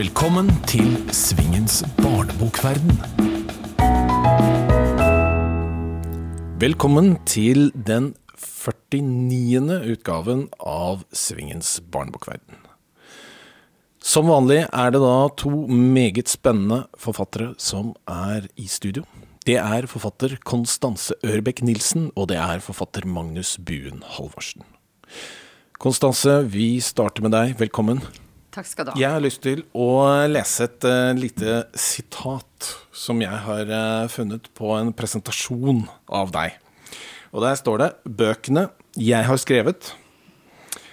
Velkommen til Svingens barnebokverden. Velkommen til den 49. utgaven av Svingens barnebokverden. Som vanlig er det da to meget spennende forfattere som er i studio. Det er forfatter Konstanse Ørbekk Nilsen, og det er forfatter Magnus Buen Halvorsen. Konstanse, vi starter med deg. Velkommen. Takk skal du ha. Jeg har lyst til å lese et uh, lite sitat som jeg har uh, funnet på en presentasjon av deg. Og der står det 'Bøkene jeg har skrevet'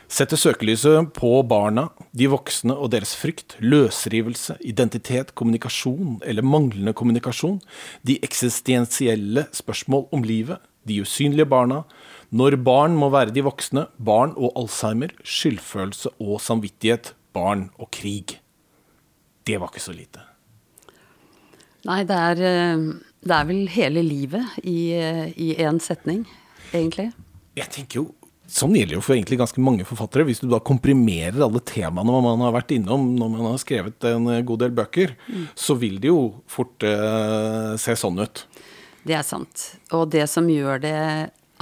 setter søkelyset på barna, de voksne og deres frykt, løsrivelse, identitet, kommunikasjon eller manglende kommunikasjon, de eksistensielle spørsmål om livet, de usynlige barna, når barn må være de voksne, barn og Alzheimer, skyldfølelse og samvittighet, barn og krig. Det var ikke så lite. Nei, det er, eh, det er vel hele livet i én setning, egentlig. Jeg tenker jo Sånn gjelder jo for egentlig ganske mange forfattere. Hvis du da komprimerer alle temaene man har vært innom når man har skrevet en god del bøker, mm. så vil det jo fort eh, se sånn ut. Det er sant. Og det som gjør det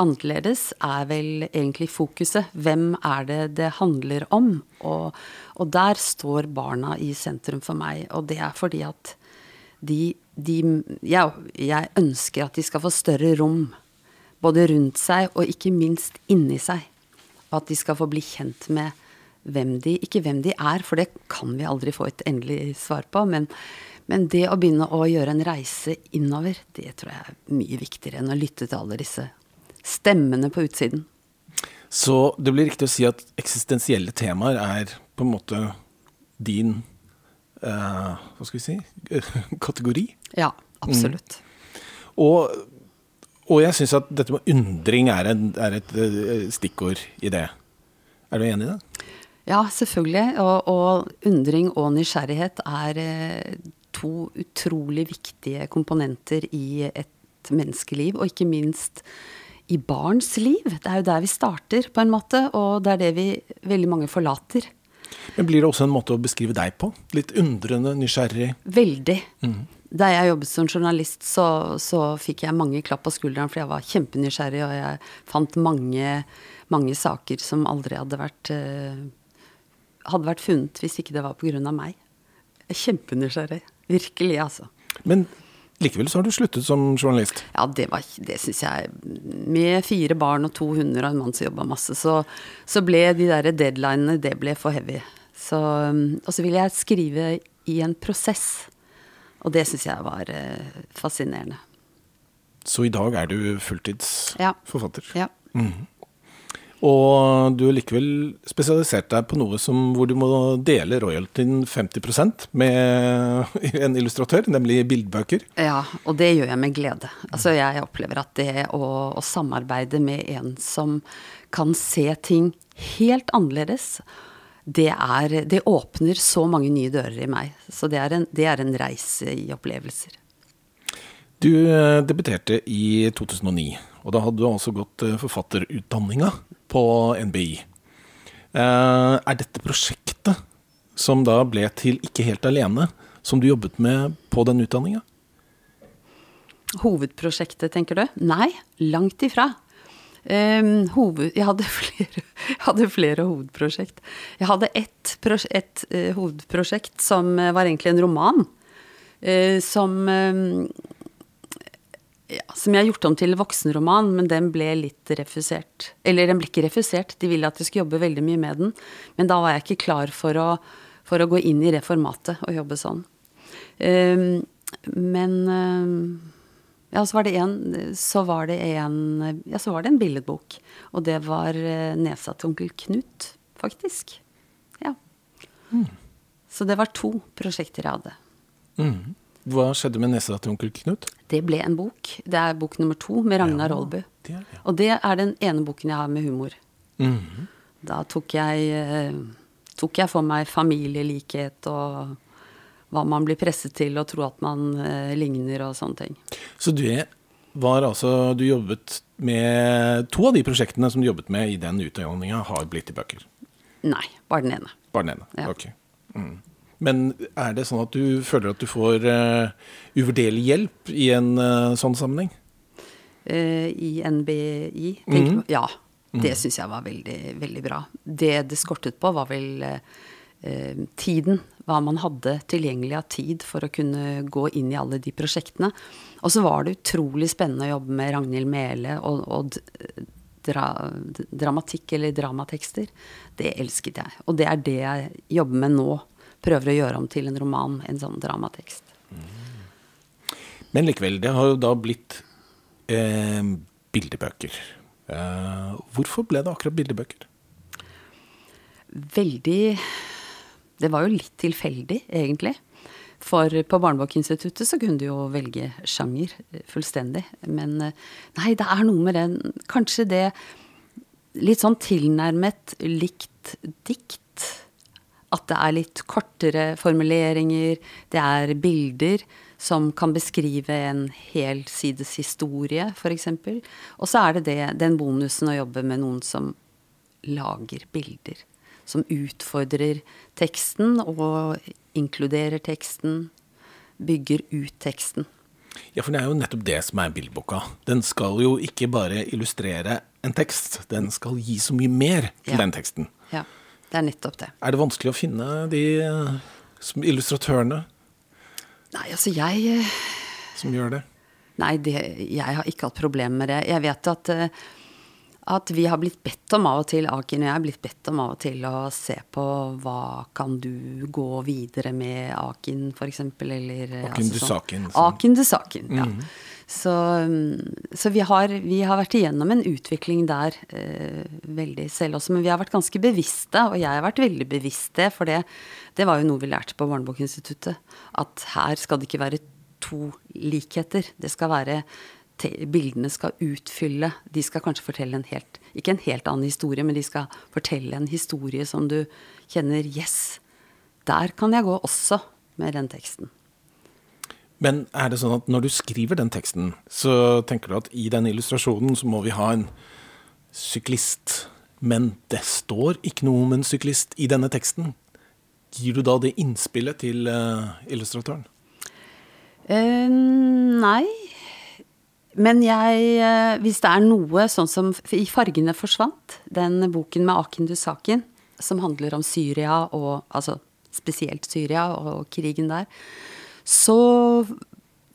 annerledes, er vel egentlig fokuset. Hvem er det det handler om? Og, og, der står barna i sentrum for meg. Og det er fordi at de, de jeg, jeg ønsker at de skal få større rom. Både rundt seg og ikke minst inni seg. Og at de skal få bli kjent med hvem de Ikke hvem de er, for det kan vi aldri få et endelig svar på. Men, men det å begynne å gjøre en reise innover, det tror jeg er mye viktigere enn å lytte til alle disse stemmene på utsiden. Så det blir riktig å si at eksistensielle temaer er på en måte din uh, Hva skal vi si kategori? Ja, absolutt. Mm. Og, og, jeg syns at dette med undring er, en, er et uh, stikkord i det. Er du enig i det? Ja, selvfølgelig. Og, og undring og nysgjerrighet er uh, to utrolig viktige komponenter i et menneskeliv, og ikke minst i barns liv. Det er jo der vi starter, på en måte, og det er det vi veldig mange forlater. Men Blir det også en måte å beskrive deg på? Litt undrende, nysgjerrig? Veldig. Mm. Da jeg jobbet som journalist, så, så, fikk jeg mange klapp på skulderen, for jeg var kjempenysgjerrig, og jeg fant mange, mange saker som aldri hadde vært, uh, hadde vært funnet hvis ikke det var pga. meg. Kjempenysgjerrig. Virkelig, altså. Men Likevel så har du sluttet som journalist? Ja, det, var, det syns jeg Med fire barn og to hunder og en mann som jobba masse, så, så, ble de der deadlinene det ble for heavy. Så, og så ville jeg skrive i en prosess. Og det syns jeg var uh, fascinerende. Så i dag er du fulltidsforfatter? Ja. ja. Mm. Og du har likevel spesialisert deg på noe som, hvor du må dele royaltyen 50% med en illustratør, nemlig bildbøker. Ja, og det gjør jeg med glede. Altså jeg opplever at det å, å samarbeide med en som kan se ting helt annerledes, det, er, det åpner så mange nye dører i meg. Så det er en, det er en reise i opplevelser. Du eh, debuterte i 2009, og da hadde du altså gått eh, forfatterutdanninga på NBI. Eh, er dette prosjektet, som da ble til Ikke helt alene, som du jobbet med på den utdanninga? Hovedprosjektet, tenker du? Nei, langt ifra. Um, hoved, jeg, hadde flere, jeg, hadde flere, hovedprosjekt. Jeg hadde ett et, uh, hovedprosjekt som var egentlig en roman. Uh, som um, ja, som jeg har gjort om til voksenroman, men den ble litt refusert. Eller den ble ikke refusert, de ville at jeg skulle jobbe veldig mye med den. Men da var jeg ikke klar for å, for å gå inn i det formatet og jobbe sånn. Um, men um, ja, så var det en så var det en Ja, så var det en billedbok. Og det var uh, nesa til onkel Knut, faktisk. Ja. Mm. Så det var to prosjekter jeg hadde. Mm. Hva skjedde med nesa til onkel Knut? Det ble en bok. Det er bok nummer to med Ragnar ja, Aalbu. Ja. Og det er den ene boken jeg har med humor. Mm -hmm. Da tok jeg, eh, tok jeg, for meg familielikhet og hva man blir presset til å tro at man eh, ligner og sånne ting. Så det var altså Du jobbet med To av de prosjektene som du jobbet med i den utdanninga, har blitt i bøker? Nei, bare den ene. Bare den ene, ja. ok. Mm. Men er det sånn at du føler at du får uh, uvurderlig hjelp i en uh, sånn sammenheng? Uh, I NBI? Mm. Ja. Det mm. syns jeg var veldig, veldig bra. Det det skortet på, var vel tiden. Hva man hadde tilgjengelig av tid for å kunne gå inn i alle de prosjektene. Og så var det utrolig spennende å jobbe med Ragnhild Mele og, og dra, dramatikk eller dramatekster. Det elsket jeg. Og det er det jeg jobber med nå prøver å gjøre om til en roman, en sånn dramatekst. Men likevel, det har jo da blitt eh, bildebøker. Eh, hvorfor ble det akkurat bildebøker? Veldig Det var jo litt tilfeldig, egentlig. For på Barnebokinstituttet så kunne du jo velge sjanger eh, fullstendig. Men eh, nei, det er noe med den Kanskje det litt sånn tilnærmet likt dikt at det er litt kortere formuleringer, det er bilder som kan beskrive en helsides historie, f.eks. Og så er det, det den bonusen å jobbe med noen som lager bilder. Som utfordrer teksten og inkluderer teksten, bygger ut teksten. Ja, for det er jo nettopp det som er bildboka. Den skal jo ikke bare illustrere en tekst, den skal gi så mye mer til ja. den teksten. Ja. Det er nettopp det. Er det vanskelig å finne de som illustratørene? Nei, altså jeg eh, Som gjør det? Nei, det, jeg har ikke hatt problemer med det. Jeg vet at, eh, at vi har blitt bedt om av og til, Akin og jeg har blitt bedt om av og til å se på hva kan du gå videre med Akin, f.eks., eller Akin altså, Dusakin. Sånn. Akin Dusakin, ja. Mm. Så, så vi, har, vi, har, vært igjennom en utvikling der eh, veldig selv også. Men vi har vært ganske bevisste, og jeg har vært veldig bevisst det. For det, det var jo noe vi lærte på Barnebokinstituttet. At her skal det ikke være to likheter. Det skal være Bildene skal utfylle De skal kanskje fortelle en helt Ikke en helt annen historie, men de skal fortelle en historie som du kjenner Yes, der kan jeg gå også med den teksten. Men er det sånn at når du skriver den teksten, så tenker du at i den illustrasjonen så må vi ha en syklist. Men det står ikke noe om en syklist i denne teksten. Gir du da det innspillet til uh, illustratøren? Uh, nei. Men jeg, uh, hvis det er noe sånn som i 'Fargene forsvant', den boken med Akin Dusakin, som handler om Syria og altså spesielt Syria og krigen der, så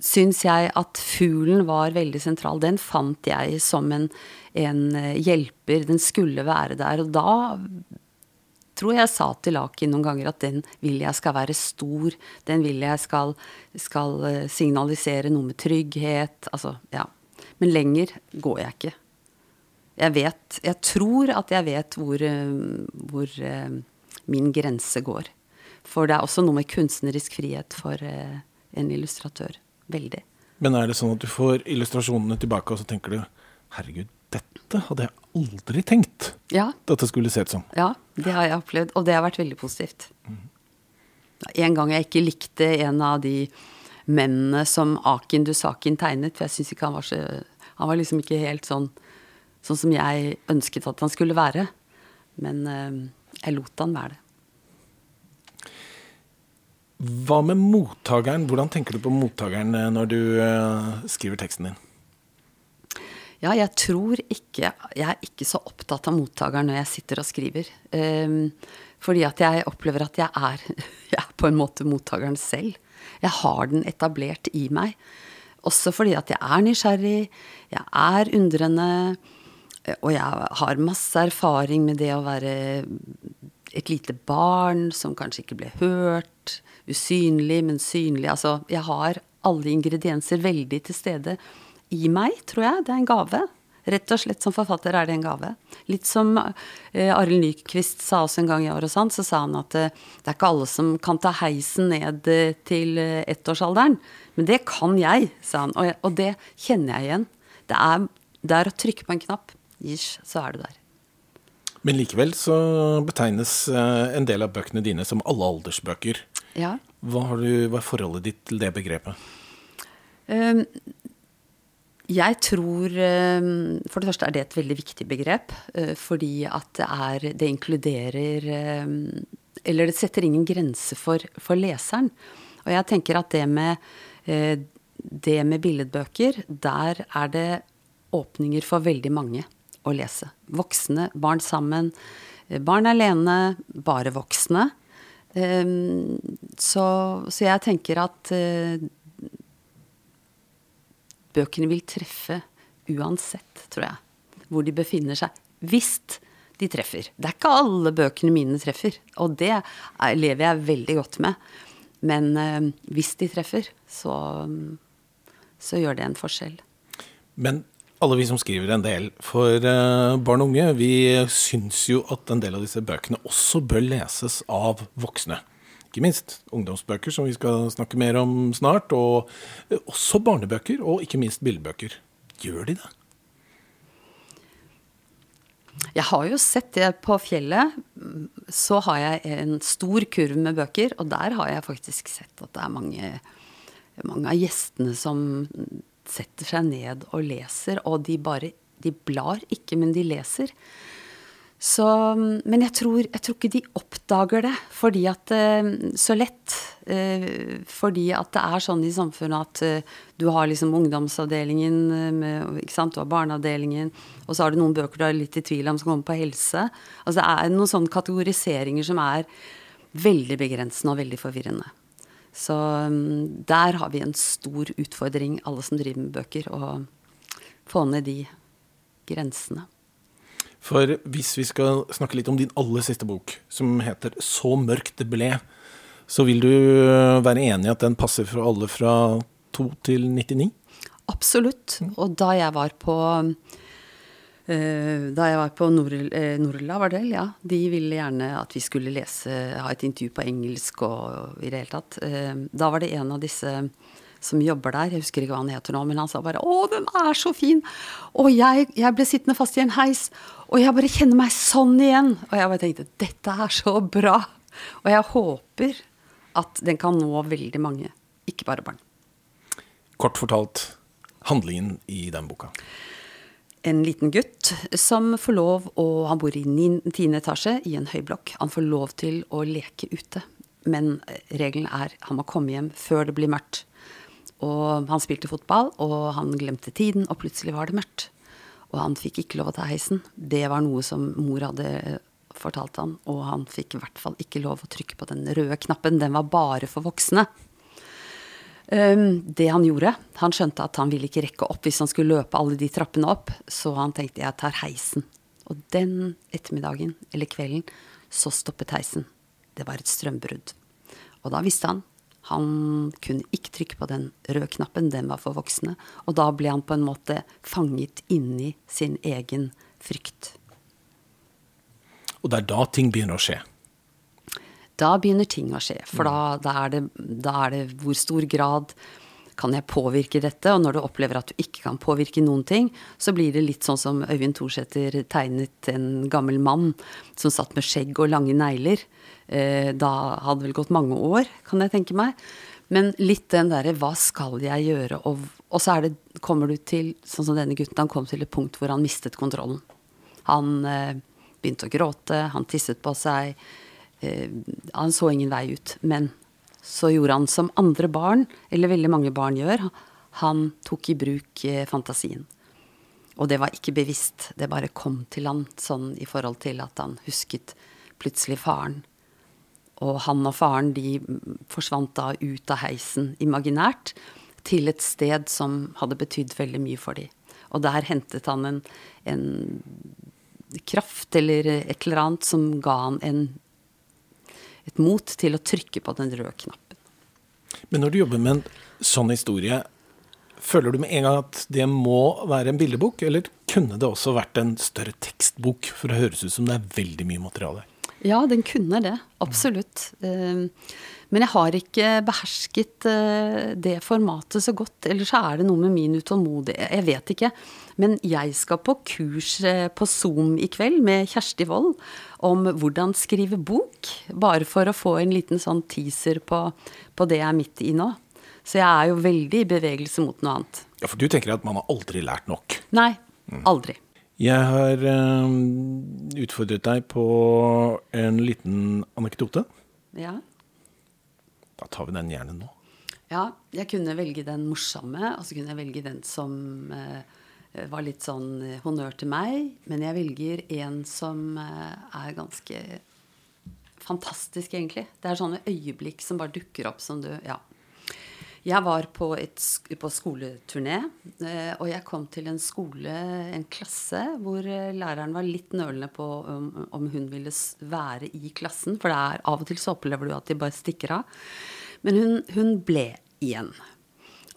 syns jeg at fuglen var veldig sentral. Den fant jeg som en, en, eh, hjelper. Den skulle være der. Og da tror jeg sa til Lakin noen ganger at den vil jeg skal være stor. Den vil jeg skal, skal eh, signalisere noe med trygghet. Altså, ja. Men lenger går jeg ikke. Jeg vet Jeg tror at jeg vet hvor, eh, hvor min grense går. For det er også noe med kunstnerisk frihet for eh, en illustratør. Veldig. Men er det sånn at du får illustrasjonene tilbake, og så tenker du herregud, dette hadde jeg aldri tenkt ja. dette skulle se ut som? Ja, det har jeg opplevd, og det har vært veldig positivt. Mm. En gang jeg ikke likte en av de mennene som Akin Dusakin tegnet, for jeg syns ikke han var så Han var liksom ikke helt sånn, sånn som jeg ønsket at han skulle være. Men øh, jeg lot han være det. Hva med mottakeren? Hvordan tenker du på mottakeren eh, når du øh, skriver teksten din? Ja, jeg tror ikke Jeg er ikke så opptatt av mottakeren når jeg sitter og skriver. Um, fordi at jeg opplever at jeg er, jeg er på en måte mottakeren selv. Jeg har den etablert i meg. Også fordi at jeg er nysgjerrig, jeg er undrende, og jeg har masse erfaring med det å være et lite barn som kanskje ikke ble hørt usynlig, men synlig. Altså, jeg har alle ingredienser veldig til stede i meg, tror jeg. Det er en gave. Rett og slett som forfatter er det en gave. Litt som eh, Arild Nyquist sa også en gang i år og sånn, så sa han at eh, det er ikke alle som kan ta heisen ned eh, til eh, ettårsalderen. Men det kan jeg, sa han. Og, og det kjenner jeg igjen. Det er, det er, å trykke på en knapp. Ish, så er du der. Men likevel så betegnes eh, en del av bøkene dine som alle aldersbøker. Ja. Hva, du, hva, er forholdet ditt til det begrepet? Um, jeg tror um, For det første er det et veldig viktig begrep. Uh, fordi at det, er, det inkluderer um, Eller det setter ingen grense for, for leseren. Og jeg tenker at det med, eh, det med billedbøker, der er det åpninger for veldig mange å lese. Voksne, barn sammen, eh, barn alene, bare voksne. Så, så, jeg tenker at bøkene vil treffe uansett, tror jeg, hvor de befinner seg. Hvis de treffer. Det er ikke alle bøkene mine treffer, og det er, lever jeg veldig godt med. Men øh, hvis de treffer, så, så, gjør det en forskjell. Men alle vi som skriver en del for øh, barn og unge, vi syns jo at en del av disse bøkene også bør leses av voksne. Ikke minst ungdomsbøker, som vi skal snakke mer om snart. Og også barnebøker, og ikke minst bildebøker. Gjør de det? Jeg har jo sett det på fjellet. Så har jeg en stor kurv med bøker, og der har jeg faktisk sett at det er mange, mange av gjestene som setter seg ned og leser, og de bare De blar ikke, men de leser. Så, men jeg tror, jeg tror, ikke de oppdager det fordi at eh, så lett. Eh, fordi at det er sånn i samfunnet at eh, du har liksom ungdomsavdelingen, med, du har barneavdelingen, og så har du noen bøker du er litt i tvil om som kommer på helse. Altså det er noen sånne kategoriseringer som er veldig begrensende og veldig forvirrende. Så der har vi en stor utfordring, alle som driver med bøker, å få ned de grensene. For hvis vi skal snakke litt om din aller siste bok, som heter 'Så mørkt det ble', så vil du være enig i at den passer for alle fra 2 til 99? Absolutt. Og da jeg var på uh, da jeg var på eh, Norla, var det ja. De ville gjerne at vi skulle lese, ha et intervju på engelsk og i det hele tatt. Da var det en av disse som jobber der, jeg husker ikke hva han heter nå, men han sa bare 'Å, den er så fin'. Og jeg, jeg ble sittende fast i en heis, og jeg bare kjenner meg sånn igjen. Og jeg bare tenkte 'Dette er så bra'. Og jeg håper at den kan nå veldig mange, ikke bare barn. Kort fortalt handlingen i den boka. En liten gutt som får lov å Han bor i tiende etasje i en høyblokk. Han får lov til å leke ute. Men regelen er han må komme hjem før det blir mørkt. Og han spilte fotball, og han glemte tiden, og plutselig var det mørkt. Og han fikk ikke lov å ta heisen. Det var noe som mor hadde fortalt han, og han fikk i hvert fall ikke lov å trykke på den røde knappen. Den var bare for voksne. Um, det han gjorde Han skjønte at han ville ikke rekke opp hvis han skulle løpe alle de trappene opp, så han tenkte jeg tar heisen. Og den ettermiddagen, eller kvelden, så stoppet heisen. Det var et strømbrudd. Og da visste han han kunne ikke trykke på den røde knappen, den var for voksne. Og da ble han på en måte fanget inni sin egen frykt. Og det er da ting begynner å skje? Da begynner ting å skje. For da, da, er det, da er det hvor stor grad kan jeg påvirke dette? Og når du opplever at du ikke kan påvirke noen ting, så blir det litt sånn som Øyvind Thorsæter tegnet en gammel mann som satt med skjegg og lange negler. Eh, da hadde det vel gått mange år, kan jeg tenke meg. Men litt den derre hva skal jeg gjøre? Og, og så det, kommer du til, sånn som denne gutten, han kom til et punkt hvor han mistet kontrollen. Han eh, begynte å gråte, han tisset på seg. Eh, han så ingen vei ut. Men så gjorde han som andre barn, eller veldig mange barn gjør. Han tok i bruk eh, fantasien. Og det var ikke bevisst, det bare kom til han sånn i forhold til at han husket plutselig faren. Og han og faren de forsvant da ut av heisen imaginært til et sted som hadde betydd veldig mye for dem. Og der hentet han en, en kraft eller et eller annet som ga han en, et mot til å trykke på den røde knappen. Men når du jobber med en sånn historie, føler du med en gang at det må være en bildebok, eller kunne det også vært en større tekstbok, for å høres ut som det er veldig mye materiale? Ja, den kunne det. Absolutt. Ehm, men jeg har ikke behersket eh, det formatet så godt. Eller så er det noe med min utålmodighet. Jeg vet ikke. Men jeg skal på kurs eh, på Zoom i kveld med Kjersti Wold om hvordan skrive bok. Bare for å få en liten sånn teaser på, på det jeg er midt i nå. Så jeg er jo veldig i bevegelse mot noe annet. Ja, For du tenker at man har aldri lært nok? Nei. Aldri. Jeg har eh, utfordret deg på en liten anekdote. Ja. Da tar vi den gjerne nå. ja. Jeg kunne velge den morsomme, og så kunne jeg velge den som eh, var litt sånn eh, honnør til meg. Men jeg velger en som eh, er ganske fantastisk, egentlig. Det er sånne øyeblikk som bare dukker opp som du Ja. Jeg var på, et, på skoleturné, eh, og jeg kom til en skole, en klasse, hvor eh, læreren var litt nølende på om, om hun ville være i klassen. For det er av og til så opplever du at de bare stikker av. Men hun, hun ble igjen.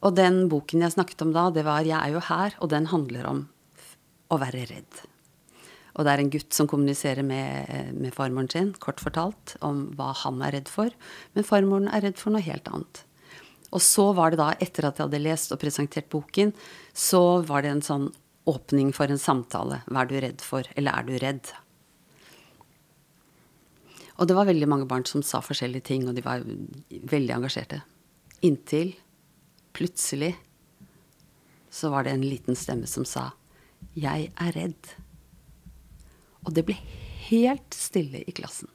Og den boken jeg snakket om da, det var 'Jeg er jo her', og den handler om å være redd. Og det er en gutt som kommuniserer med, med farmoren sin, kort fortalt, om hva han er redd for. Men farmoren er redd for noe helt annet. Og så var det da, etter at jeg hadde lest og presentert boken, så var det en sånn åpning for en samtale. Hva er du redd for, eller er du redd? Og det var veldig mange barn som sa forskjellige ting, og de var veldig engasjerte. Inntil plutselig så var det en liten stemme som sa 'Jeg er redd'. Og det ble helt stille i klassen.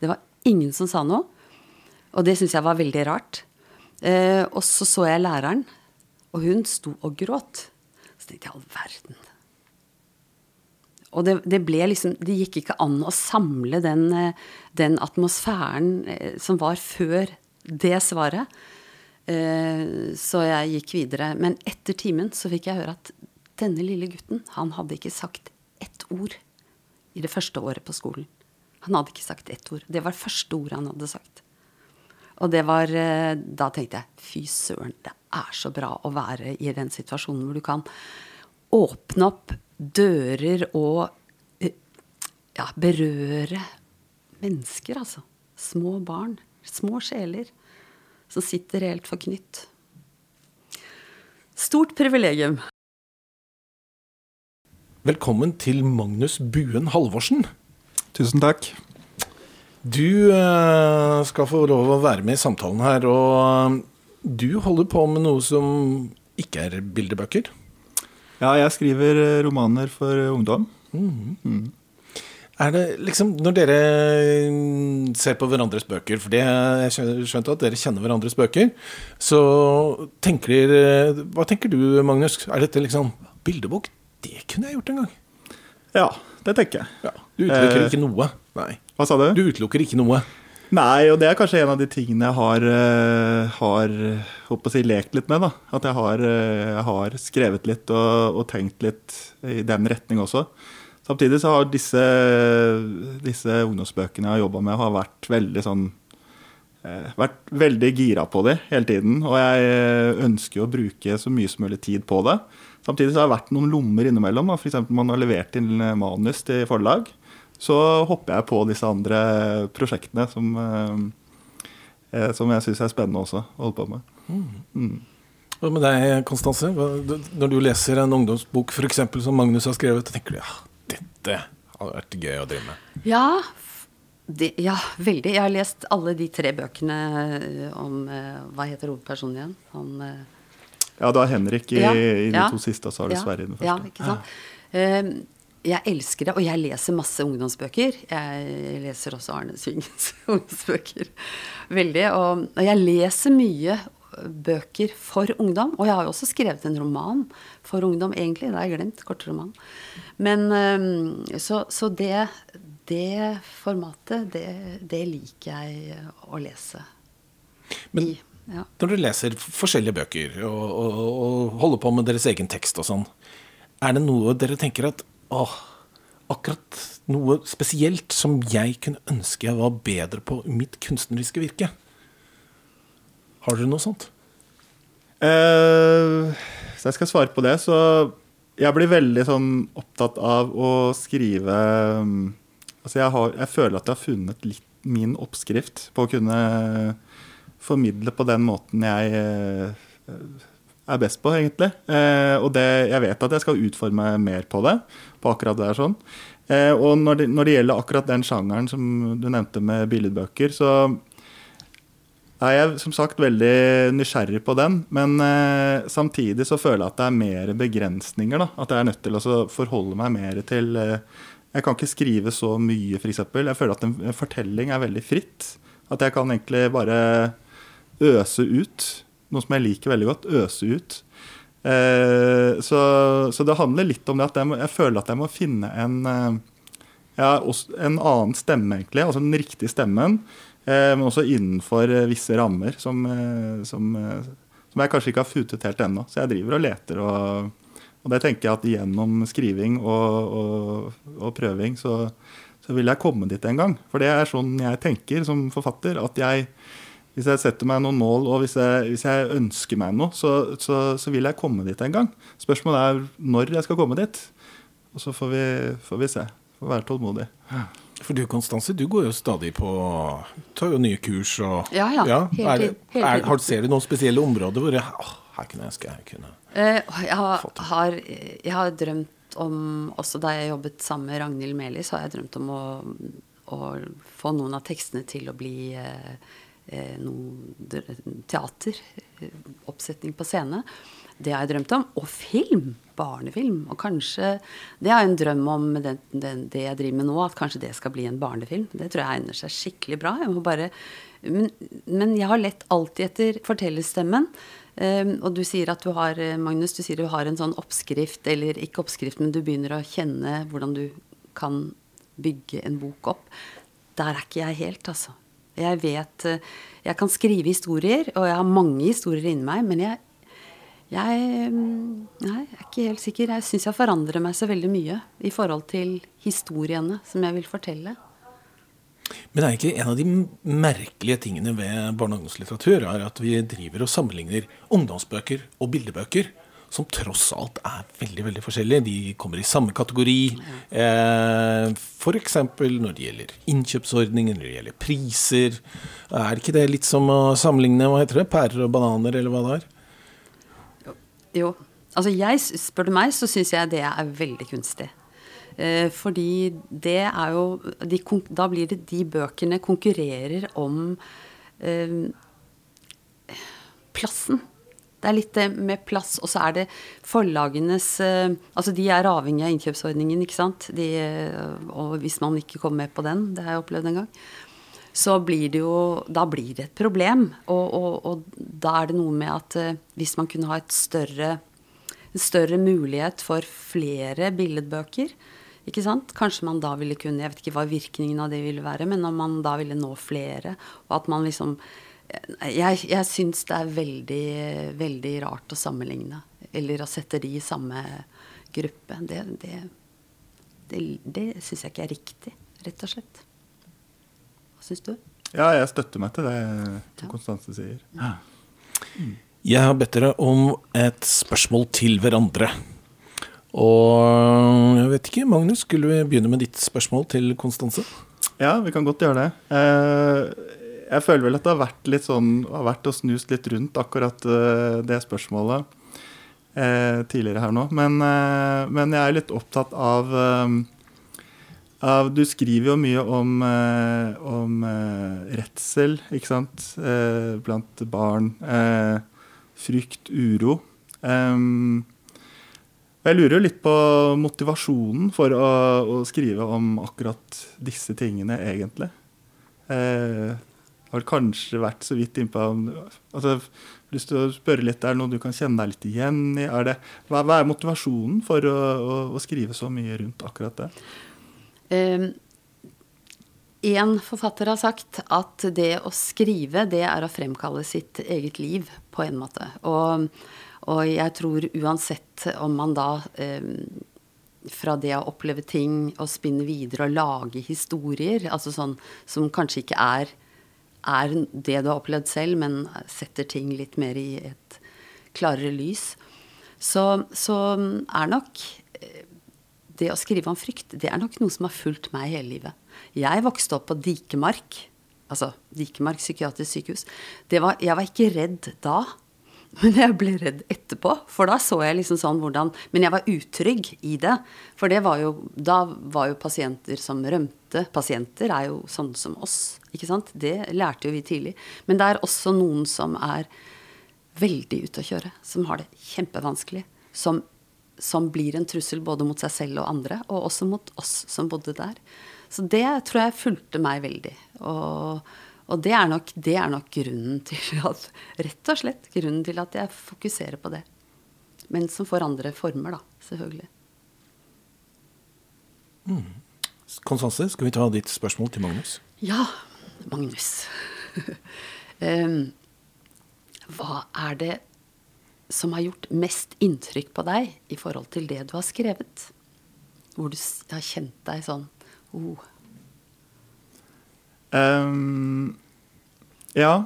Det var ingen som sa noe. Og det syns jeg var veldig rart. Eh, og så så jeg læreren, og hun sto og gråt. Så tenkte jeg all verden. Og det, det ble liksom Det gikk ikke an å samle den, eh, den atmosfæren eh, som var før det svaret. Eh, Så jeg gikk videre. Men etter timen så fikk jeg høre at denne lille gutten, han hadde ikke sagt ett ord i det første året på skolen. Han hadde ikke sagt ett ord. Det var første ordet han hadde sagt. Og det var eh, Da tenkte jeg fy søren, det er så bra å være i den situasjonen hvor du kan åpne opp dører og eh, ja, berøre mennesker, altså. Små barn. Små sjeler som sitter helt forknytt. Stort privilegium. Velkommen til Magnus Buen Halvorsen. Tusen takk. Du eh, skal få lov å være med i samtalen her, og eh, du holder på med noe som ikke er bildebøker. Ja, jeg skriver eh, romaner for ungdom. Er det liksom Når dere mm, ser på hverandres bøker, for det jeg skjønte at dere kjenner hverandres bøker, så tenker dere Hva tenker du, Magnus? Er dette liksom bildebok? Det kunne jeg gjort en gang. Ja, det tenker jeg. Ja, du uttrykker Eh. ikke noe. Nei. Hva sa du? Du utelukker ikke noe. Nei, og det er kanskje en av de tingene jeg har, eh, har håper å si, lekt litt med. da. At jeg har, eh, jeg har skrevet litt og, og tenkt litt i den retning også. Samtidig så har disse, disse ungdomsbøkene jeg har jobba med, har vært veldig sånn eh, vært veldig gira på det hele tiden. Og jeg eh, ønsker å bruke så mye som mulig tid på det. Samtidig så har det vært noen lommer innimellom. F.eks. Man har levert inn eh, manus til forlag. Så hopper jeg på disse andre prosjektene som, eh, eh, som jeg syns er spennende også å holde på med. Mm. Hva med deg, Konstanse? Når du leser en ungdomsbok for eksempel, som Magnus har skrevet, tenker du ja, dette hadde vært gøy å drive med. Ja, det, ja, veldig. Jeg har lest alle de tre bøkene eh, om Hva heter hovedpersonen igjen? Han Ja, du har Henrik i, Ja, i de ja. to siste, og så har du Ja, Sverre i den første. Ja, ikke sant? Jeg elsker det, og jeg leser masse ungdomsbøker. Jeg leser også Arne Syngens ungdomsbøker. Veldig. Og, jeg leser mye bøker for ungdom. Og jeg har jo også skrevet en roman for ungdom, egentlig. Det har jeg glemt. Kortroman. Men eh, så, så det, det formatet, det, det liker jeg å lese. Men. Ja. når du leser forskjellige bøker og, og, og holder på med deres egen tekst og sånn, er det noe dere tenker at åh, akkurat noe spesielt som jeg kunne ønske jeg var bedre på i mitt kunstneriske virke? Har dere noe sånt? Eh, så jeg skal svare på det. Så jeg blir veldig sånn opptatt av å skrive um, Altså jeg, har, jeg føler at jeg har funnet litt min oppskrift på å kunne formidle på den måten jeg eh, er best på, egentlig. Eh, og det, jeg vet at jeg skal utforme mer på det, på akkurat det her sånn. Eh, og når det, når det gjelder akkurat den sjangeren som du nevnte med billedbøker, så er Jeg som sagt veldig nysgjerrig på den, men eh, samtidig så føler jeg at det er mer begrensninger. da, At jeg er nødt til å forholde meg mer til Jeg kan ikke skrive så mye, f.eks. Jeg føler at en fortelling er veldig fritt. At jeg kan egentlig bare øse ut. Noe som jeg liker veldig godt. Øse ut. Eh, så, så, det handler litt om det at jeg, må, jeg føler at jeg må finne en eh, ja, en annen stemme, egentlig. Altså den riktige stemmen. Eh, men også innenfor eh, visse rammer som, eh, som, som jeg kanskje ikke har futet helt ennå. Så jeg driver og leter. Og, og det tenker jeg at gjennom skriving og, og, og prøving så, så, vil jeg komme dit en gang. For det er sånn jeg tenker som forfatter. at jeg hvis jeg setter meg noen mål og hvis jeg, hvis jeg ønsker meg noe, så, så, så, vil jeg komme dit en gang. Spørsmålet er når jeg skal komme dit. Og så får vi, får vi se. Får være tålmodig. For du Konstanse, du går jo stadig på Tar jo nye kurs og Ja, ja. ja hele, hele er, har, Ser du noen spesielle områder hvor jeg, å, her kunne jeg ønske jeg kunne uh, jeg, har, har, jeg har drømt om Også da jeg jobbet sammen med Ragnhild Meli, så har jeg drømt om å, å få noen av tekstene til å bli uh, noe teater. Oppsetning på scene. Det har jeg drømt om. Og film! Barnefilm. Og kanskje Det har jeg en drøm om den, det, det, jeg driver med nå, at kanskje det skal bli en barnefilm. Det tror jeg egner seg skikkelig bra. Jeg bare, men, men, jeg har lett alltid etter fortellerstemmen. Um, og du sier at du har Magnus, du sier du har en sånn oppskrift, eller ikke oppskrift, men du begynner å kjenne hvordan du kan bygge en bok opp. Der er ikke jeg helt, altså. Jeg vet Jeg kan skrive historier, og jeg har mange historier inni meg, men jeg jeg, mm, nei, jeg er ikke helt sikker. Jeg syns jeg forandrer meg så veldig mye i forhold til historiene som jeg vil fortelle. Men er ikke en av de merkelige tingene ved barne- og ungdomslitteratur er at vi driver og sammenligner ungdomsbøker og bildebøker, som tross alt er veldig veldig forskjellige. De kommer i samme kategori. Eh, F.eks. når det gjelder innkjøpsordninger, når det gjelder priser. Er ikke det litt som å sammenligne hva heter det, pærer og bananer, eller hva det er? Jo. Altså jeg, spør du meg, så syns jeg det er veldig kunstig. Eh, fordi det er jo de, Da blir det de bøkene konkurrerer om eh, plassen. Det er litt det med plass, og så er det forlagenes eh, Altså de er avhengig av innkjøpsordningen, ikke sant. De, eh, og hvis man ikke kommer med på den, det har jeg opplevd en gang, så blir det jo Da blir det et problem. Og, og, og da er det noe med at hvis man kunne ha et større, en større mulighet for flere billedbøker, ikke sant? Kanskje man da ville kunne Jeg vet ikke hva virkningen av det ville være, men om man da ville nå flere, og at man liksom eh, Jeg, jeg syns det er veldig, veldig rart å sammenligne. Eller å sette de i samme gruppe. Det, det, det, det syns jeg ikke er riktig, rett og slett Hva syns du? Ja, jeg støtter meg til det ja. Konstanse sier. Ja. Jeg har bedt dere om et spørsmål til hverandre. Og jeg vet ikke, Magnus, skulle vi begynne med ditt spørsmål til Konstanse? Ja, vi kan godt gjøre det. Eh, jeg føler vel at det har vært litt sånn, har vært og snust litt rundt akkurat eh, det spørsmålet eh, tidligere her nå. Men, men jeg er litt opptatt av du skriver jo mye om, eh, om eh, redsel, ikke sant, eh, blant barn. frykt, uro. jeg lurer jo litt på motivasjonen for å, å, skrive om akkurat disse tingene, egentlig. Eh, har kanskje vært så vidt innpå altså, lyst til å spørre litt, Er det noe du kan kjenne deg litt igjen i? Er det, hva, hva, er motivasjonen for å, å, å skrive så mye rundt akkurat det? Én ehm, forfatter har sagt at det å skrive, det er å fremkalle sitt eget liv, på en måte. Og, og jeg tror uansett om man da um, fra det å oppleve ting og spinne videre og lage historier, altså sånn som kanskje ikke er, er det du har opplevd selv, men setter ting litt mer i et klarere lys, så, så er nok det å skrive om frykt, det er nok noe som har fulgt meg hele livet. Jeg vokste opp på Dikemark, altså Dikemark psykiatrisk sykehus. Var, jeg var ikke redd da, men jeg ble redd etterpå. For da så jeg liksom sånn hvordan Men jeg var utrygg i det. For det var jo Da var jo pasienter som rømte. Pasienter er jo sånne som oss, Ikke sant? Det lærte jo vi tidlig. Men det er også noen som er veldig ute å kjøre. Som har det kjempevanskelig. Som, som blir en trussel både mot seg selv og andre, og også mot oss som bodde der. Så det tror jeg fulgte meg veldig. Og, og det, er nok, det er nok grunnen til at Rett og slett grunnen til at jeg fokuserer på det. Men som får andre former, da. Selvfølgelig. Konstanse, skal vi ta ditt spørsmål til Magnus? Ja, Magnus. um, hva er det som har gjort mest inntrykk på deg i forhold til det du har skrevet? Hvor du har kjent deg sånn oh, Ehm, ja,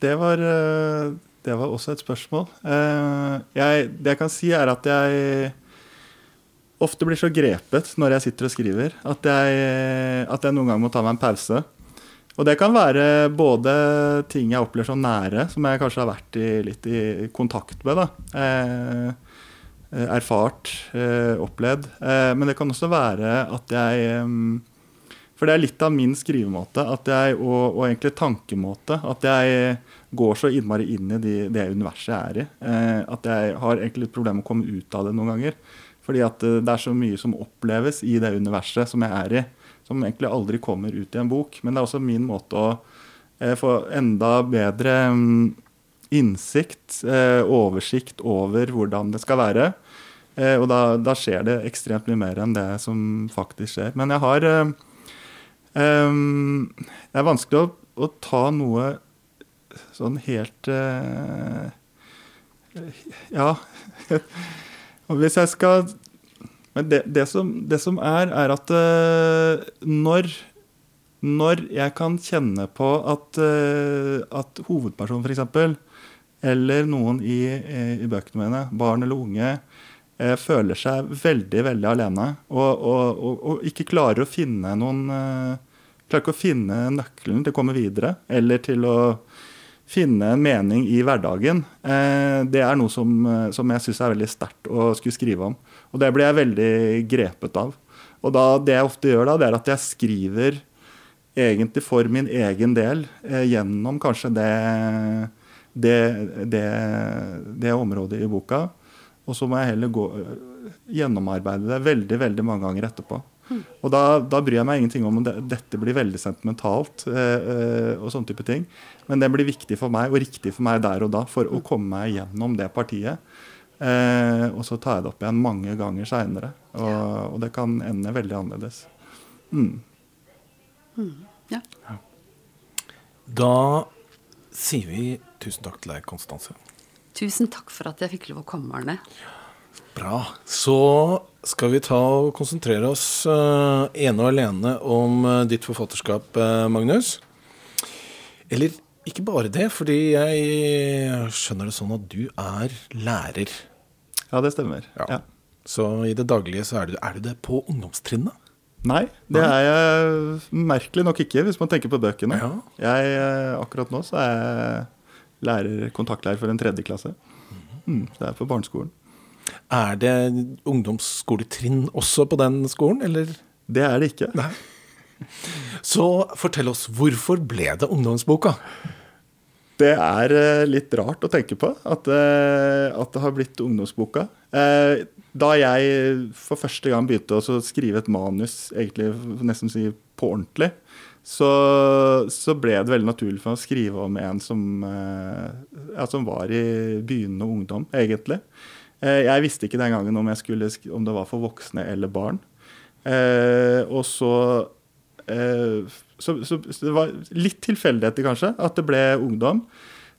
det var, eh, det var også et spørsmål. Uh, jeg, det jeg kan si, er at jeg ofte blir så grepet når jeg sitter og skriver, at jeg, at jeg noen gang må ta meg en pause. Og det kan være både ting jeg opplever så nære, som jeg kanskje har vært i, litt i kontakt med. da. Eh, erfart, eh, opplevd. Eh, men det kan også være at jeg em, For det er litt av min skrivemåte jeg, og, og egentlig tankemåte at jeg går så innmari inn i de, det universet jeg er i. Eh, at jeg har egentlig litt problemer med å komme ut av det noen ganger. Fordi at eh, det er så mye som oppleves i det universet som jeg er i, som egentlig aldri kommer ut i en bok. Men det er også min måte å eh, få enda bedre mm, innsikt, eh, oversikt over hvordan det skal være. Eh, og da, da skjer det ekstremt mye mer enn det som faktisk skjer. Men jeg har em, Det er vanskelig å, å ta noe sånn helt uh, Ja. Hvis jeg skal Men det, det, som, det som er, er at uh, når når jeg kan kjenne på at, uh, at hovedpersonen f.eks., eller noen i, i bøkene mine, barn eller unge, føler seg veldig veldig alene og, og, og, og ikke klarer å finne noen eh, Klarer ikke å finne nøkkelen til å komme videre, eller til å finne en mening i hverdagen. Eh, det er noe som, eh, som jeg syns er veldig sterkt å skulle skrive om. Og det blir jeg veldig grepet av. Og da, det jeg ofte gjør da, det er at jeg skriver egentlig for min egen del eh, gjennom kanskje det, det, det, det området i boka. Og så må jeg heller gå, øh, gjennomarbeide det veldig veldig mange ganger etterpå. Og da, da bryr jeg meg ingenting om om det, dette blir veldig sentimentalt, eh, og sånne type ting. Men det blir viktig for meg, og riktig for meg der og da, for å komme meg gjennom det partiet. Eh, og så tar jeg det opp igjen mange ganger seinere. Og, og det kan ende veldig annerledes. Mm. ja. Da sier vi tusen takk til deg, Konstanse. Tusen takk for at jeg fikk lov å komme, Arne. Bra. Så skal vi ta og konsentrere oss uh, ene og alene om uh, ditt forfatterskap, uh, Magnus. Eller ikke bare det, fordi jeg skjønner det sånn at du er lærer. Ja, det stemmer. Ja. Ja. Så i det daglige så er du, er du det på ungdomstrinnet? Nei, det er jeg merkelig nok ikke, hvis man tenker på bøkene. Ja. Jeg, akkurat nå så er jeg lærer, kontaktlærer for en tredje klasse. Mm, det er på barneskolen. Er det ungdomsskoletrinn også på den skolen, eller? Det er det ikke. Nei. Så fortell oss, hvorfor ble det ungdomsboka? Det er eh, litt rart å tenke på at, eh, at det har blitt ungdomsboka. Eh, Da jeg for første gang begynte å skrive et manus, egentlig nesten si på ordentlig, så, så ble det veldig naturlig for meg å skrive om en som, eh, ja, som var i begynnende ungdom, egentlig. Eh, Jeg visste ikke den gangen om, skulle, om det var for voksne eller barn. Eh, og så, så, så det var litt tilfeldigheter, kanskje, at det ble ungdom.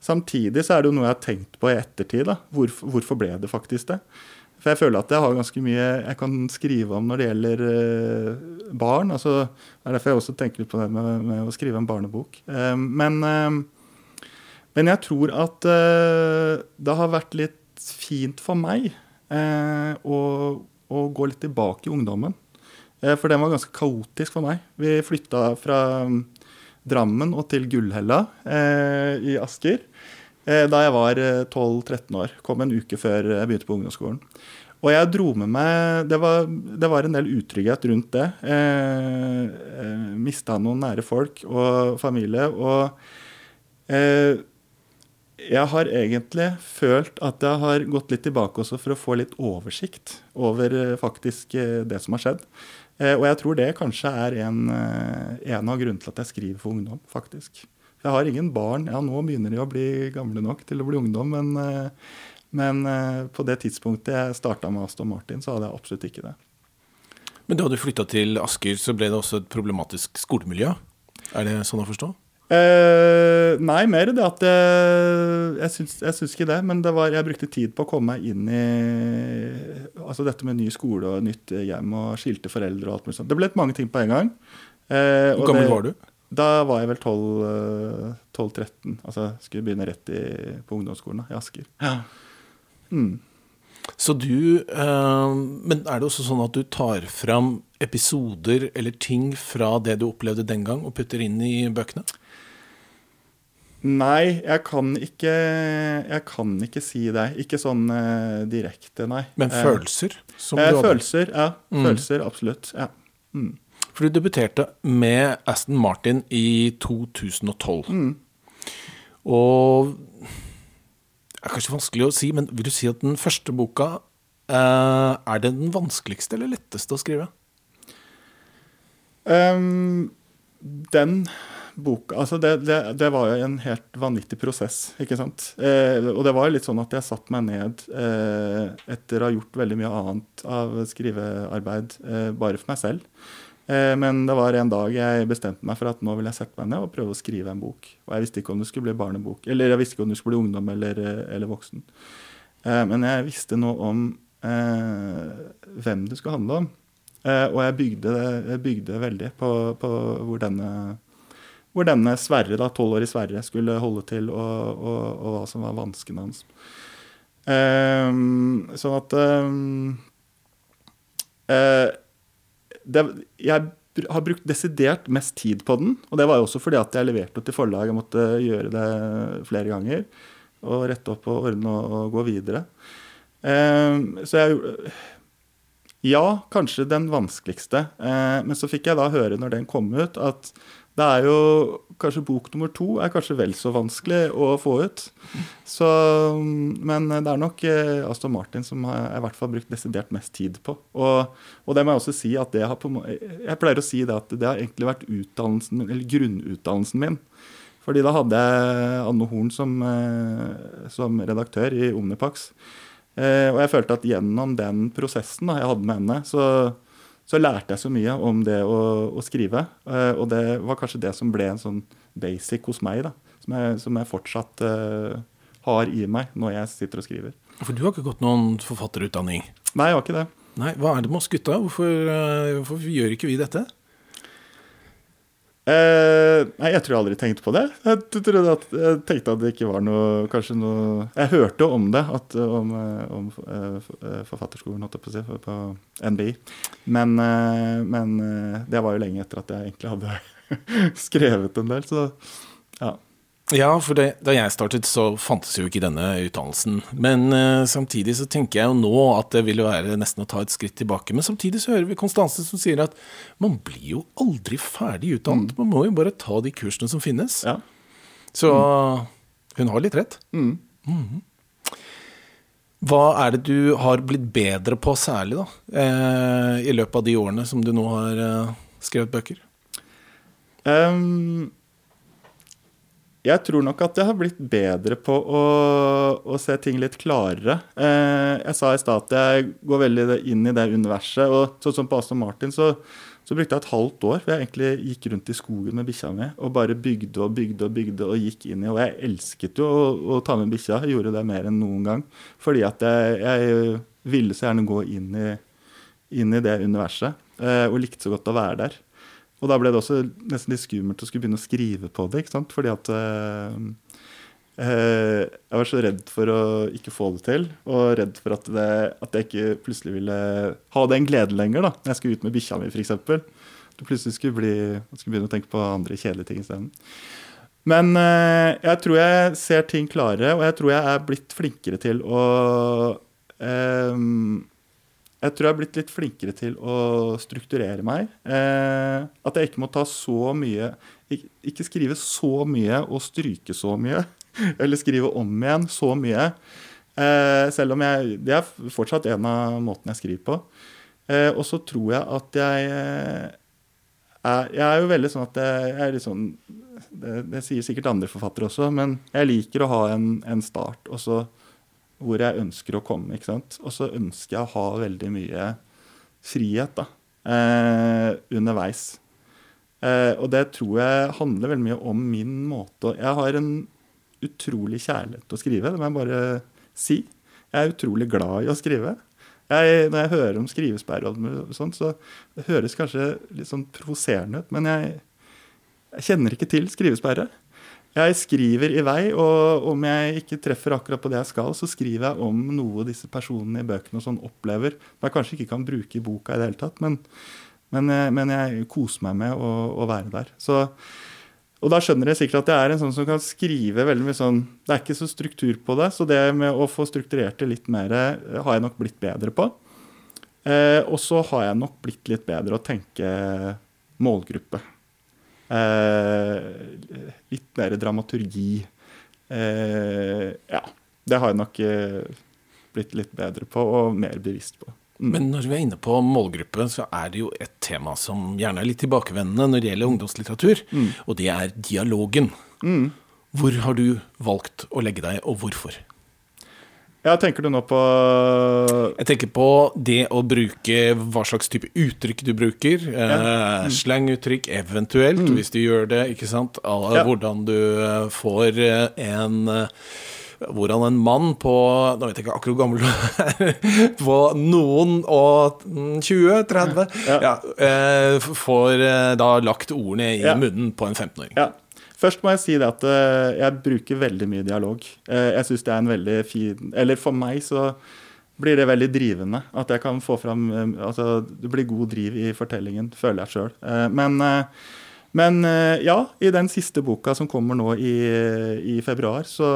Samtidig så er det jo noe jeg har tenkt på i ettertid. da. Hvorfor, hvorfor ble det faktisk det? For jeg føler at jeg har ganske mye jeg kan skrive om når det gjelder eh, barn. altså Det er derfor jeg også tenker litt på det med, med å skrive en barnebok. Eh, men, eh, men jeg tror at det har vært litt fint for meg å, å gå litt tilbake i ungdommen. For den var ganske kaotisk for meg. Vi flytta fra mm, Drammen og til Gullhella i Asker da jeg var eh, 12-13 år. Kom en uke før jeg begynte på ungdomsskolen. Og jeg dro med meg Det var, det var en del utrygghet rundt det. Eh, eh, Mista noen nære folk og familie. Og eh, jeg har egentlig følt at jeg har gått litt tilbake også for å få litt oversikt over eh, faktisk eh, det som har skjedd. Eh, og jeg tror det kanskje er en, eh, en av grunnene til at jeg skriver for ungdom, faktisk. Jeg har ingen barn. Ja, nå begynner de å bli gamle nok til å bli ungdom, men, eh, men eh, på det tidspunktet jeg starta med Aston Martin, så hadde jeg absolutt ikke det. Men da du flytta til Asker, så ble det også et problematisk skolemiljø? Er det sånn å forstå? Eh, nei, mer det at jeg, jeg, syns, jeg syns ikke det. Men det var, jeg brukte tid på å komme meg inn i altså dette med ny skole og nytt hjem og skilte foreldre og alt mulig sånt. Det ble mange ting på en gang. Eh, Hvor gammel var du? Da var jeg vel 12-13. Altså skulle begynne rett i, på ungdomsskolen da, i Asker. Ja. Mm. Så du eh, Men er det også sånn at du tar fram episoder eller ting fra det du opplevde den gang, og putter inn i bøkene? Nei, jeg kan ikke Jeg kan ikke si det. Ikke sånn eh, direkte, nei. Men Eh, følelser? Som eh, du følelser, ja. Mm. Følelser, absolutt. Ja. Mm. For du debuterte med Aston Martin i 2012. Mm. Og det er kanskje vanskelig å si, men vil du si at den første boka eh, er den vanskeligste eller letteste å skrive? Um, den boka Altså, det, det, det var jo en helt vanvittig prosess, ikke sant. Eh, og det var litt sånn at jeg satte meg ned eh, etter å ha gjort veldig mye annet av skrivearbeid eh, bare for meg selv. Eh, men det var en dag jeg bestemte meg for at nå vil jeg sette meg ned og prøve å skrive en bok. Og jeg visste ikke om det skulle bli barnebok, eller jeg visste ikke om det skulle bli ungdom eller, eh, eller voksen. Eh, men jeg visste noe om eh, hvem det skulle handle om. Eh, og jeg bygde, jeg bygde veldig på, på hvor denne hvor denne Sverre, da, tolvårige Sverre skulle holde til, og, og, og hva som var vanskene hans. Eh, sånn at det, Jeg har brukt desidert mest tid på den. Og det var jo også fordi at jeg leverte til forlag. Jeg måtte gjøre det flere ganger. Og rette opp og ordne og, og gå videre. Ehm, så jeg Ja, kanskje den vanskeligste. Eh, men så fikk jeg da høre når den kom ut, at det er jo Kanskje bok nummer to er kanskje vel så vanskelig å få ut. Så, men det er nok eh, Aston Martin som har jeg i hvert fall brukt desidert mest tid på. Og, og det må jeg også si at det har på, Jeg pleier å si det at det har egentlig vært utdannelsen, eller grunnutdannelsen min. Fordi da hadde jeg Anne Horn som, eh, som redaktør i Omnipax. Eh, og jeg følte at gjennom den prosessen da, jeg hadde med henne, så, så lærte jeg så mye om det å, å skrive. Eh, og det var kanskje det som ble en sånn basic hos meg, da. Som jeg, som jeg fortsatt uh, har i meg når jeg sitter og skriver. For du har ikke gått noen forfatterutdanning? Nei, jeg har ikke det. Nei, Hva er det med oss gutta? Hvorfor, eh, hvorfor gjør ikke vi dette? Eh, nei, jeg tror jeg aldri tenkte på det. Jeg, at, jeg tenkte at det ikke var noe Kanskje noe Jeg hørte om det, at, om, eh, om eh, eh, forfatterskolen, holdt jeg på å si, på NBI. Men, men det var jo lenge etter at jeg egentlig hadde skrevet en del, så ja. Ja, for det, da jeg startet, så fantes jo ikke denne utdannelsen. Men eh, samtidig så tenker jeg jo nå at det ville være nesten å ta et skritt tilbake. Men samtidig så hører vi Konstanse som sier at man blir jo aldri ferdig utdannet. Man må jo bare ta de kursene som finnes. ja. Så hun har litt rett. Mm. Hva er det du har blitt bedre på særlig, da? Eh, I løpet av de årene som du nå har eh, skrevet bøker? Ehm, jeg tror nok at jeg har blitt bedre på å, å se ting litt klarere. Eh, jeg sa i stad at jeg går veldig inn i det universet. Og sånn som på Aston Martin, så, så brukte jeg et halvt år hvor jeg egentlig gikk rundt i skogen med bikkja mi og bare bygde og bygde og bygde og gikk inn i Og jeg elsket jo å, å ta med bikkja. Gjorde det mer enn noen gang. Fordi at jeg, jeg ville så gjerne gå inn i, inn i det universet. Eh, og likte så godt å være der. Og da ble det også nesten litt skummelt å skulle begynne å skrive på det. ikke sant? Fordi at eh, eh, jeg var så redd for å ikke få det til, og redd for at, det, at jeg ikke plutselig ville ha den gleden lenger. da, Når jeg skulle ut med bikkja mi, f.eks. Du plutselig skulle, bli, skulle begynne å tenke på andre kjedelige ting isteden. Men eh, jeg tror jeg ser ting klarere, og jeg tror jeg er blitt flinkere til å eh, jeg tror jeg har blitt litt flinkere til å strukturere meg. Eh, at jeg ikke må ta så mye ikke, skrive så mye og stryke så mye. Eller skrive om igjen så mye. Eh, selv om jeg Det er fortsatt en av måtene jeg skriver på. Eh, og så tror jeg at jeg eh, er, Jeg er jo veldig sånn at jeg, jeg er litt sånn det, det, sier sikkert andre forfattere også, men jeg liker å ha en, en start. og så hvor jeg ønsker å komme. ikke sant? Og så ønsker jeg å ha veldig mye frihet da, eh, underveis. Eh, og det tror jeg handler veldig mye om min måte Jeg har en utrolig kjærlighet til å skrive, det må jeg bare si. Jeg er utrolig glad i å skrive. Jeg, når jeg hører om skrivesperre, så det høres kanskje litt sånn provoserende ut, men jeg, jeg kjenner ikke til skrivesperre. Jeg skriver i vei, og om jeg ikke treffer akkurat på det jeg skal, så skriver jeg om noe disse personene i bøkene og sånn opplever. Som jeg kanskje ikke kan bruke i boka i det hele tatt, men, men, eh, men jeg koser meg med å, å være der. Så, og da skjønner jeg sikkert at jeg er en sånn som kan skrive veldig mye sånn Det er ikke så struktur på det, så det med å få strukturert det litt mer eh, har jeg nok blitt bedre på. Eh, og så har jeg nok blitt litt bedre å tenke målgruppe. Eh, litt mer dramaturgi. Eh, ja. Det har jeg nok eh, blitt litt bedre på og mer bevisst på. Mm. Men når vi er inne på målgruppe, så er det jo et tema som gjerne er litt tilbakevendende når det gjelder ungdomslitteratur, mm. og det er dialogen. Mm. Hvor har du valgt å legge deg, og hvorfor? Ja, Tenker du nå på Jeg tenker på det å bruke hva slags type uttrykk du bruker. Ja. Eh, mm. Slanguttrykk eventuelt, mm. hvis du gjør det. ikke sant? Ja. Hvordan du eh, får eh, en hvordan en mann på Nå vet jeg ikke akkurat hvor gammel du er. På noen og 20-30 ja, ja. får da lagt ordene i munnen på en 15-åring. Ja. Først må jeg si det at uh, jeg bruker veldig mye dialog. Uh, jeg syns det er en veldig fin Eller for meg så blir det veldig drivende. At jeg kan få fram um, Altså, det blir god driv i fortellingen, føler jeg sjøl. Men, men ja, i den siste boka som kommer nå i, i februar, så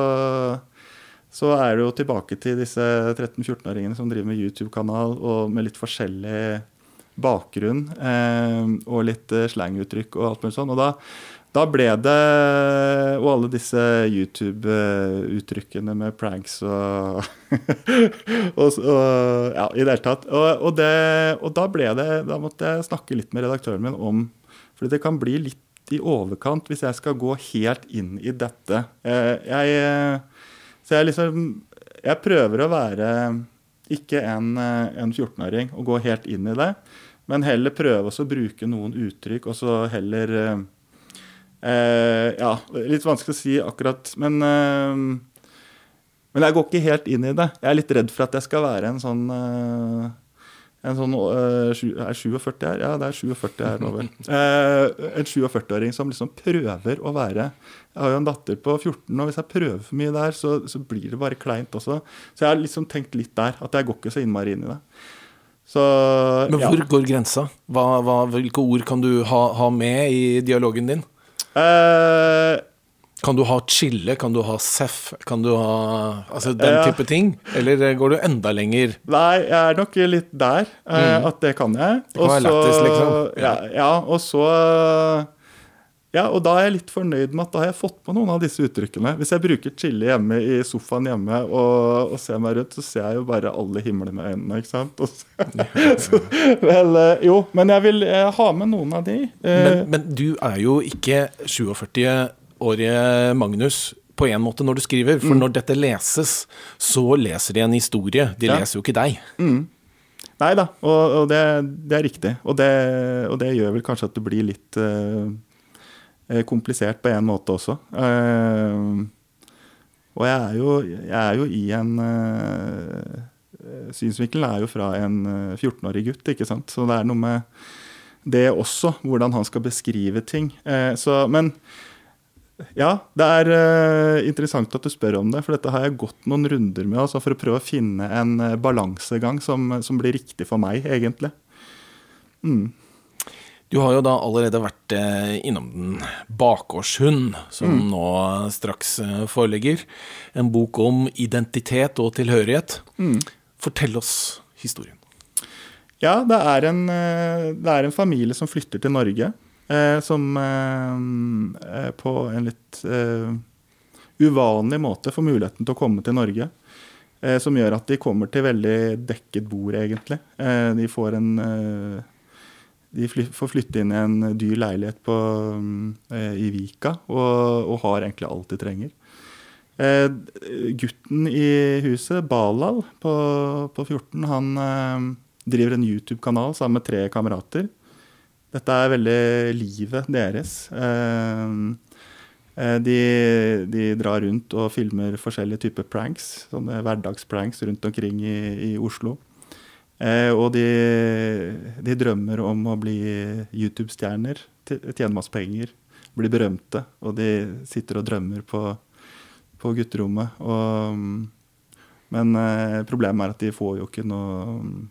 så er det jo tilbake til disse 13-14-åringene som driver med YouTube-kanal og med litt forskjellig bakgrunn eh, og litt slanguttrykk og alt mulig sånn. Og da, da ble det Og alle disse YouTube-uttrykkene med pranks og, og, og, Ja, i det hele tatt. Og, og, det, og, da ble det Da måtte jeg snakke litt med redaktøren min om For det kan bli litt i overkant hvis jeg skal gå helt inn i dette. Eh, jeg, så jeg liksom Jeg prøver å være ikke en, en 14-åring og gå helt inn i det, men heller prøve å bruke noen uttrykk, og så heller Uh, ja, litt vanskelig å si akkurat. Men, uh, men jeg går ikke helt inn i det. Jeg er litt redd for at jeg skal være en sånn uh, en sånn Er 47 her? Ja, det er 47 her nå, vel. en 47-åring som liksom prøver å være Jeg har jo en datter på 14, og hvis jeg prøver for mye der, så, så blir det bare kleint også. Så jeg har liksom tenkt litt der. At jeg går ikke så innmari inn i det. Så, Men hvor ja. går grensa? Hva, hva, hvilke ord kan du ha, ha med i dialogen din? Uh, kan du ha chille? Kan du ha seff? Kan du ha Altså den type ting? Eller går du enda lenger? Nei, jeg er nok litt der. Uh, mm. At det kan jeg. Det kan være lættis, liksom. Ja. ja, ja, og så ja, og da er jeg litt fornøyd med at da har jeg fått på noen av disse uttrykkene. Hvis jeg bruker chille hjemme i sofaen hjemme og, og ser meg rundt, så ser jeg jo bare alle himlene med øynene. ikke sant? Så, så, vel, eh, jo, men jeg vil jeg ha med noen av de. Eh, men, men du er jo ikke 47-årige Magnus på en måte når du skriver. For mm. når dette leses, så leser de en historie. De ja. leser jo ikke deg. Mm. Nei da, og, og det, det, er riktig. Og det, og det, gjør vel kanskje at du blir litt uh, Eh, komplisert på en måte også. Eh, og jeg er jo, jeg er jo i en eh, Synsvinkelen er jo fra en 14-årig gutt, ikke sant. Så det er noe med det også, hvordan han skal beskrive ting. Så, men ja, det er uh, interessant at du spør om det, for dette har jeg gått noen runder med altså, for å prøve å finne en balansegang som, som, blir riktig for meg, egentlig. Mm. Du har jo da allerede vært eh, innom Den bakgårdshund, som mm. nå straks eh, foreligger. En bok om identitet og tilhørighet. Mm. Fortell oss historien. Ja, det er, en, eh, det er en familie som flytter til Norge. Eh, som eh, på en litt eh, uvanlig måte får muligheten til å komme til Norge. Som gjør at de kommer til veldig dekket bord, egentlig. De får en de får flytte inn i en dyr leilighet på, i Vika og, og, har egentlig alt de trenger. Eh, gutten i huset, Balal på, på 14, han eh, driver en YouTube-kanal sammen med tre kamerater. Dette er veldig livet deres. Eh, eh, de, de, drar rundt og filmer forskjellige typer pranks, sånne hverdagspranks rundt omkring i, i Oslo. Eh, og de, de, drømmer om å bli YouTube-stjerner, tjene masse penger, bli berømte. Og de sitter og drømmer på på gutterommet. Og, men eh, problemet er at de får jo ikke noe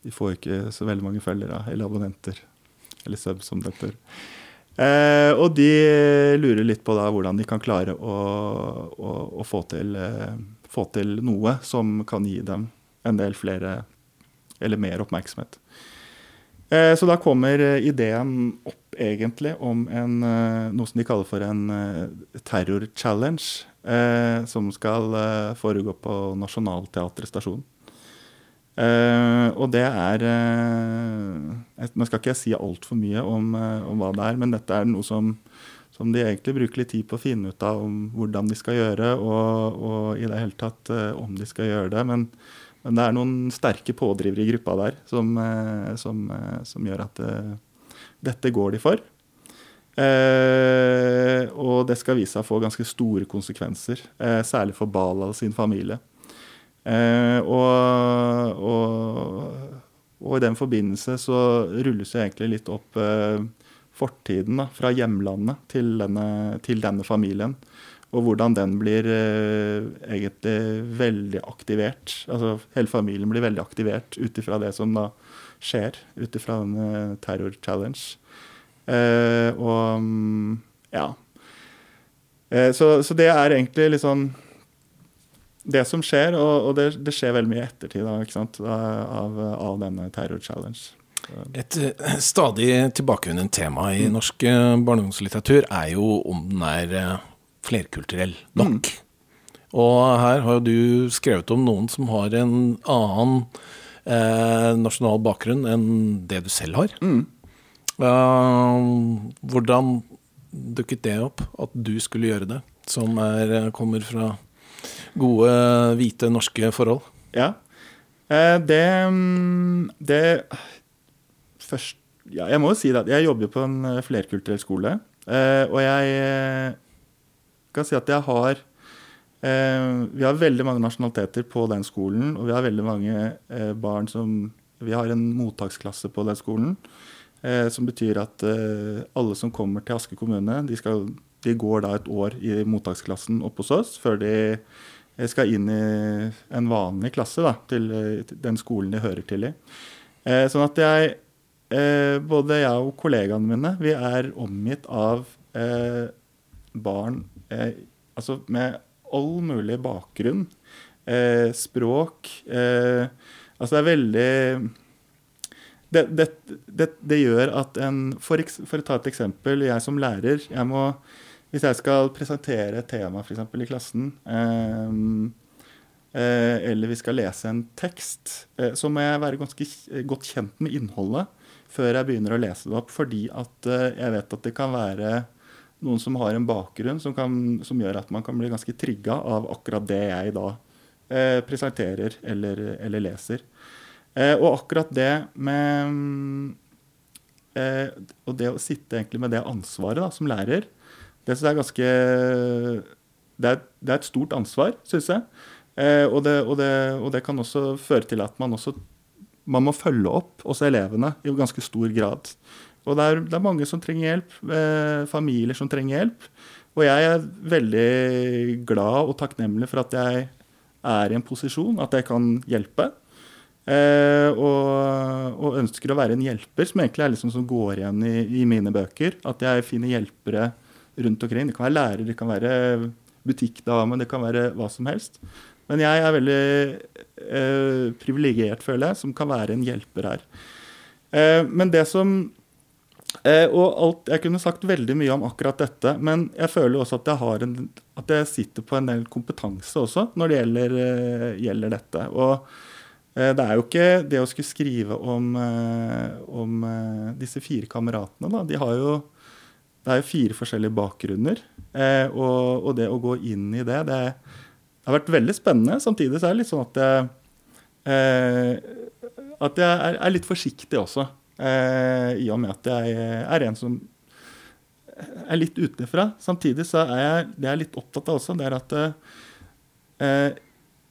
De får ikke så veldig mange følgere eller abonnenter. Eller sub, som det heter. Eh, og de lurer litt på da hvordan de kan klare å, å, å få, til, eh, få, til, noe som kan gi dem en del flere eller mer oppmerksomhet. Eh, så da kommer ideen opp egentlig om en, eh, noe som de kaller for en eh, terror-challenge. Eh, som skal eh, foregå på Nationaltheatret stasjon. Eh, og det er eh, Nå skal ikke jeg si altfor mye om, om, hva det er, men dette er noe som, som, de egentlig bruker litt tid på å finne ut av om hvordan de skal gjøre, og, og i det hele tatt om de skal gjøre det. Men, men, det er noen sterke pådrivere i gruppa der som, som, som gjør at dette går de for. Eh, og det skal vise seg å få ganske store konsekvenser, eh, særlig for Bala og sin familie. Eh, og, og, og, i den forbindelse så rulles det egentlig litt opp eh, fortiden da, fra hjemlandet til denne, til denne, familien. Og hvordan den blir eh, egentlig veldig aktivert. Altså hele familien blir veldig aktivert ut ifra det som da skjer, ut ifra denne terror challenge. Eh, og mm, ja. Eh, så, så, det er egentlig litt sånn det som skjer, og, og det, det, skjer veldig mye i ettertid da, av, av, denne terror challenge. Et stadig tilbakevendende tema i norsk norsk og ungdomslitteratur er jo om den er flerkulturell nok. Mm. Og her har jo du skrevet om noen som har en annen nasjonal bakgrunn enn det du selv har. Mm. Hvordan dukket det opp, at du skulle gjøre det, som er, kommer fra gode, hvite, norske forhold? Ja. Eh, det, det Først ja, Jeg må jo si det at jeg jobber på en eh, flerkulturell skole. Eh, og jeg kan si at jeg har Vi har veldig mange nasjonaliteter på den skolen, og vi har veldig mange barn som Vi har en mottaksklasse på den skolen. Eh, som betyr at eh, alle som kommer til Aske kommune, de, skal, de, går da et år i mottaksklassen oppe hos oss før de eh, skal inn i en vanlig klasse da, til den skolen de hører til i. sånn at jeg, både jeg og kollegaene mine, vi er omgitt av barn altså med all mulig bakgrunn, språk Altså det er veldig det, det, det, det, gjør at en for, for, å ta et eksempel, jeg som lærer jeg må, Hvis jeg skal presentere et tema for eksempel, i klassen, eh, eh, eller vi skal lese en tekst, eh, så må jeg være ganske godt kjent med innholdet før jeg begynner å lese det opp, fordi at eh, jeg vet at det kan være noen som har en bakgrunn som, kan, som gjør at man kan bli ganske trigga av akkurat det jeg da eh, presenterer eller, eller leser. Eh, og akkurat det med eh, Og det å sitte egentlig med det ansvaret da, som lærer, det syns jeg er ganske det er, det er, et stort ansvar, syns jeg. Eh, og, det, og, og, det, kan også føre til at man også man må følge opp også elevene i ganske stor grad. Og det er, det er mange som trenger hjelp, eh, familier som trenger hjelp. Og jeg er veldig glad og takknemlig for at jeg er i en posisjon, at jeg kan hjelpe. Eh, og, og, ønsker å være en hjelper, som egentlig er liksom som går igjen i, i, mine bøker. At jeg finner hjelpere rundt omkring. Det kan være lærer, det kan være butikkdame, det kan være hva som helst. Men jeg er veldig eh, privilegert, føler jeg, som kan være en hjelper her. Eh, men det som Og alt, jeg kunne sagt veldig mye om akkurat dette, men jeg føler også at jeg, en, at jeg sitter på en del kompetanse også når det gjelder, eh, gjelder dette. Og eh, det er jo ikke det å skulle skrive om, eh, om disse fire kameratene, da. De har jo det er jo fire forskjellige bakgrunner. Eh, og, og, det å gå inn i det, det, har vært veldig spennende. Samtidig så er det litt sånn at jeg, eh, at jeg er, litt forsiktig også. Eh, I og med at jeg er en som er litt utenfra. Samtidig så er jeg, det jeg er litt opptatt av også, det er at eh,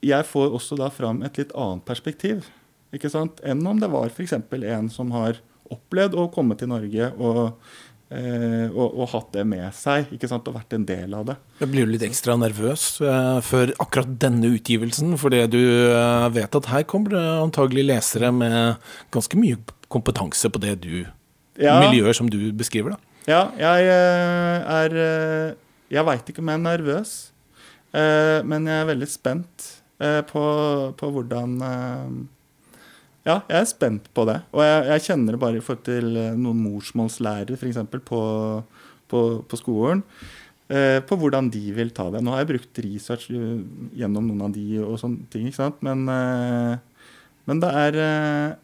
jeg får også da fram et litt annet perspektiv. Ikke sant? Enn om det var f.eks. en som har opplevd å komme til Norge og Eh, og, og, hatt det med seg ikke sant, og vært en del av det. Jeg blir du litt ekstra nervøs eh, før akkurat denne utgivelsen? Fordi du uh, vet at her kommer det antagelig lesere med ganske mye kompetanse på det du ja. miljøer som du beskriver, da. Ja, jeg er Jeg veit ikke om jeg er nervøs, men jeg er veldig spent på, på hvordan ja, jeg er spent på det. Og jeg, jeg kjenner det bare i forhold til eh, noen morsmålslærere f.eks. På, på, på skolen. Eh, på hvordan de vil ta det. Nå har jeg brukt research eh, gjennom noen av de og sånne ting, ikke sant. Men, eh, men det er eh,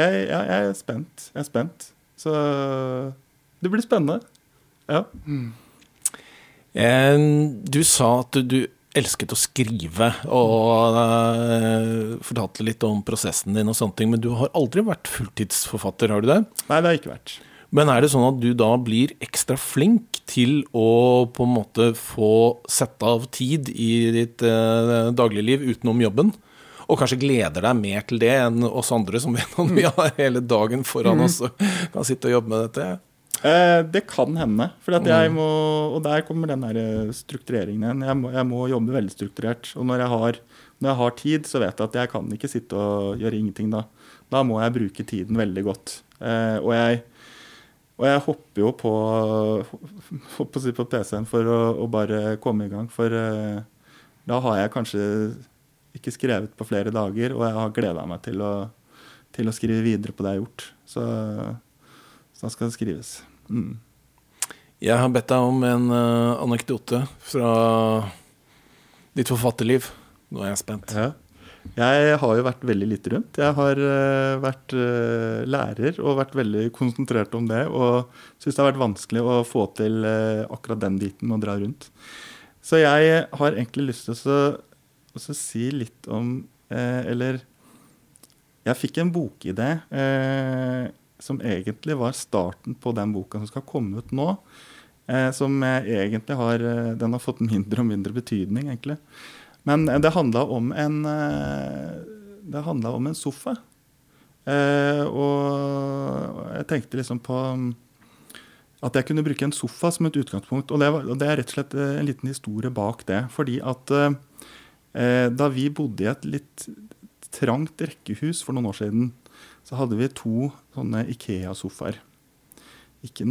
jeg, jeg, jeg, er spent. Jeg er spent. Så det blir spennende. Ja. Mm. Du sa at du elsket å skrive og uh, fortalte litt om prosessen din og sånne ting, men du har aldri vært fulltidsforfatter, har du det? Nei, det har jeg ikke vært. Men er det sånn at du da blir ekstra flink til å på en måte få sette av tid i ditt uh, dagligliv utenom jobben? Og kanskje gleder deg mer til det enn oss andre som vet om vi har hele dagen foran oss og kan sitte og jobbe med dette? Eh, det kan hende. Mm. må, og der kommer den der eh, struktureringen igjen. Jeg må, jeg må, jobbe veldig strukturert. Og når jeg, har, når jeg, har, tid, så vet jeg at jeg kan ikke sitte og gjøre ingenting da. Da må jeg bruke tiden veldig godt. Eh, og, jeg, og jeg hopper jo på, hopper på PC-en for å, å, bare komme i gang. For eh, da har jeg kanskje ikke skrevet på flere dager, og jeg har gleda meg til å, til å skrive videre på det jeg har gjort. Så, så da skal det skrives. Mm. Jeg har bedt deg om en uh, anekdote fra ditt forfatterliv. Nå er jeg spent. Ja. Jeg har jo vært veldig lite rundt. Jeg har uh, vært uh, lærer og vært veldig konsentrert om det. Og syns det har vært vanskelig å få til akkurat den biten med å dra rundt. Så jeg har egentlig lyst til å, å si litt om Eller jeg fikk en bokidé som egentlig var starten på den boka som skal komme ut nå. Eh, som egentlig har eh, Den har fått mindre og mindre betydning, egentlig. Men eh, det handla om en eh, Det handla om en sofa. Eh, og jeg tenkte liksom på mm, at jeg kunne bruke en sofa som et utgangspunkt. Og det, var, og det er rett og slett eh, en liten historie bak det. Fordi at da vi bodde i et litt trangt rekkehus for noen år siden, så hadde vi to sånne Ikea-sofaer. Ikke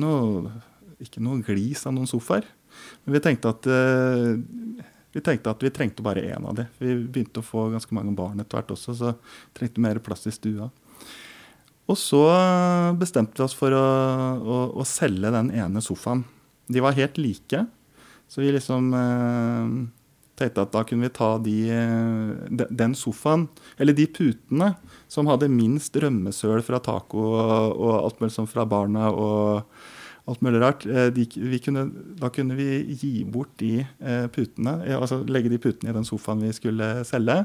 ikke noe glis av noen sofaer. Men vi tenkte at uh, vi tenkte at vi trengte bare én av dem. Vi begynte å få ganske mange barn etter hvert også, så trengte mer plass i stua. Og så bestemte vi oss for å, å, å selge den ene sofaen. De var helt like, så vi liksom uh, tenkte at da kunne vi ta de, eh, den sofaen, eller de putene, som hadde minst rømmesøl fra taco og alt mulig sånn fra barna og alt mulig rart. Eh, de, kunne, da kunne vi gi bort de eh, putene, altså legge de putene i den sofaen vi skulle selge.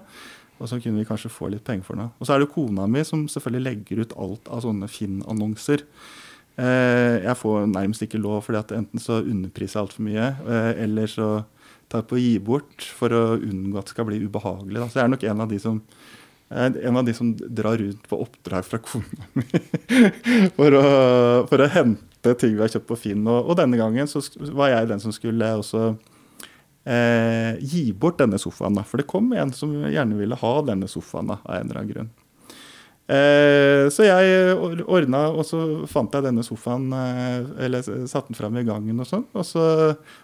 Og så kunne vi kanskje få litt penger for det. Og så er det kona mi som selvfølgelig legger ut alt av sånne Finn-annonser. Jeg får nærmest ikke lov, fordi at enten så underpriser jeg altfor mye, eller så tar på å gi bort for å unngå at det skal bli ubehagelig. Da. Så jeg er nok en av de som en av de som drar rundt på oppdrag fra kona mi for, for, å hente ting vi har kjøpt på Finn. Og, og, denne gangen så var jeg den som skulle også eh, gi bort denne sofaen. Da. For det kom en som gjerne ville ha denne sofaen da, av en eller annen grunn. Eh, så jeg ordna, og så fant jeg denne sofaen, eh, eller satte den fram i gangen og sånn. Og så,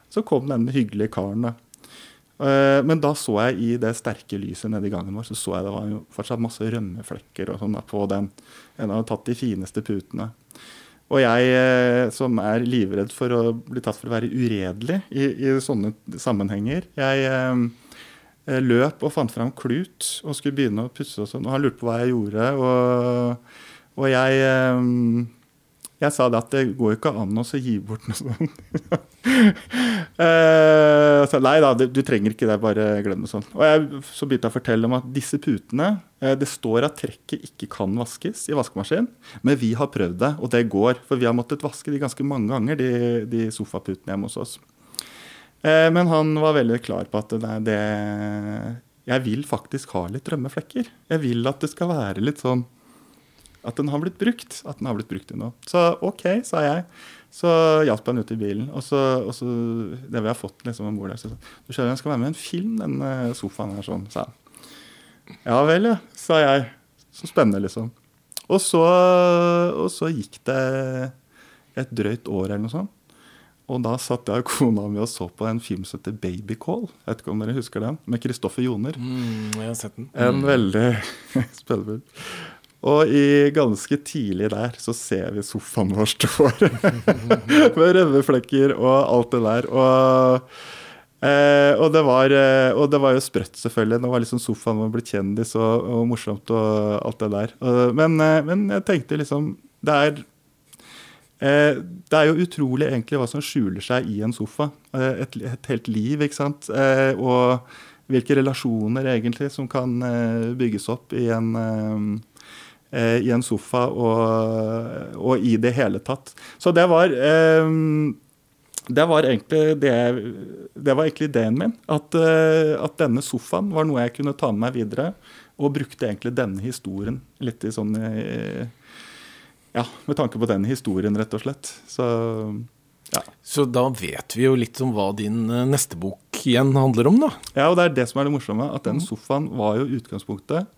så, kom denne hyggelige karen, da. Eh, Men da så jeg i det sterke lyset nede i gangen vår, så så jeg det var jo fortsatt masse rømmeflekker og sånn da, på den. En hadde tatt de fineste putene. Og jeg som er livredd for å bli tatt for å være uredelig i, i sånne sammenhenger, jeg løp og fant fram klut og skulle begynne å pusse og sånn. Og han lurte på hva jeg gjorde. Og, og jeg, eh, jeg sa det at det går jo ikke an å gi bort noe sånt. Eh, så nei da, du trenger ikke det, bare glem det sånn. Og jeg, så begynte jeg å fortelle om at disse putene eh, Det står at trekket ikke kan vaskes i vaskemaskin, men vi har prøvd det, og det går. For vi har måttet vaske de ganske mange ganger, de, de sofaputene hjemme hos oss. Eh, men han var veldig klar på at nei, det Jeg vil faktisk ha litt rømmeflekker. Jeg vil at det skal være litt sånn At den har blitt brukt. At den har blitt brukt til noe. Så OK, sa jeg. Så hjalp han ut i bilen. Og så, og så det vi har fått liksom om bord der, så du skjønner, den skal være med i en film, den eh, sofaen her, sånn, sa han. Ja vel, ja, sa jeg. Så spennende, liksom. Og så, og så gikk det et drøyt år eller noe sånt. Og da satt jeg og kona mi og så på en film som heter Babycall. Jeg vet ikke om dere husker den? Med Kristoffer Joner. Mm, jeg har sett den. En veldig spennende. Og i ganske tidlig der så ser vi sofaen vår står med rømmeflekker og alt det der. Og, eh, og, det var, eh, og det var jo sprøtt, selvfølgelig. Nå var liksom sofaen vår blitt kjendis og, og morsomt og alt det der. Men, eh, men jeg tenkte liksom Det er det er jo utrolig egentlig hva som skjuler seg i en sofa. Eh, et, et helt liv, ikke sant. Eh, og hvilke relasjoner egentlig som kan eh, bygges opp i en, eh, eh, i en sofa og, og, i det hele tatt. Så det var det var egentlig det, det var egentlig ideen min. At, at, denne sofaen var noe jeg kunne ta med meg videre. Og brukte egentlig denne historien litt i sånn ja, med tanke på den historien, rett og slett. Så, ja. Så da vet vi jo litt om hva din eh, neste bok igjen handler om, da. Ja, og det er det som er det morsomme. At den sofaen var jo utgangspunktet.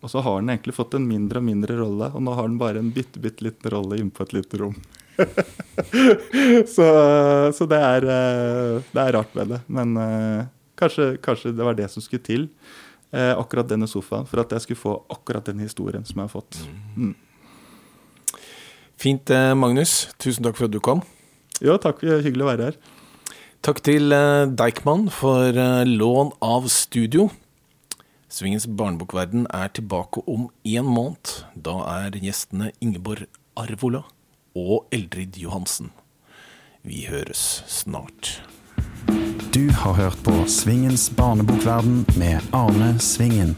Og så har den egentlig fått en mindre og mindre rolle, og nå har den bare en bitte, bitte liten rolle inne på et lite rom. så, så det, er, det, er, rart med det. Men uh, kanskje, kanskje, det var det som skulle til, akkurat denne sofaen, for at jeg skulle få akkurat den historien som jeg har fått. Mm. Fint, eh, Magnus. Tusen takk for at du kom. Jo, takk. Hyggelig å være her. Takk til eh, Deichman for eh, lån av studio. Svingens barnebokverden er tilbake om én måned. Da er gjestene Ingeborg Arvola og Eldrid Johansen. Vi høres snart. Du har hørt på Svingens barnebokverden med Arne Svingen.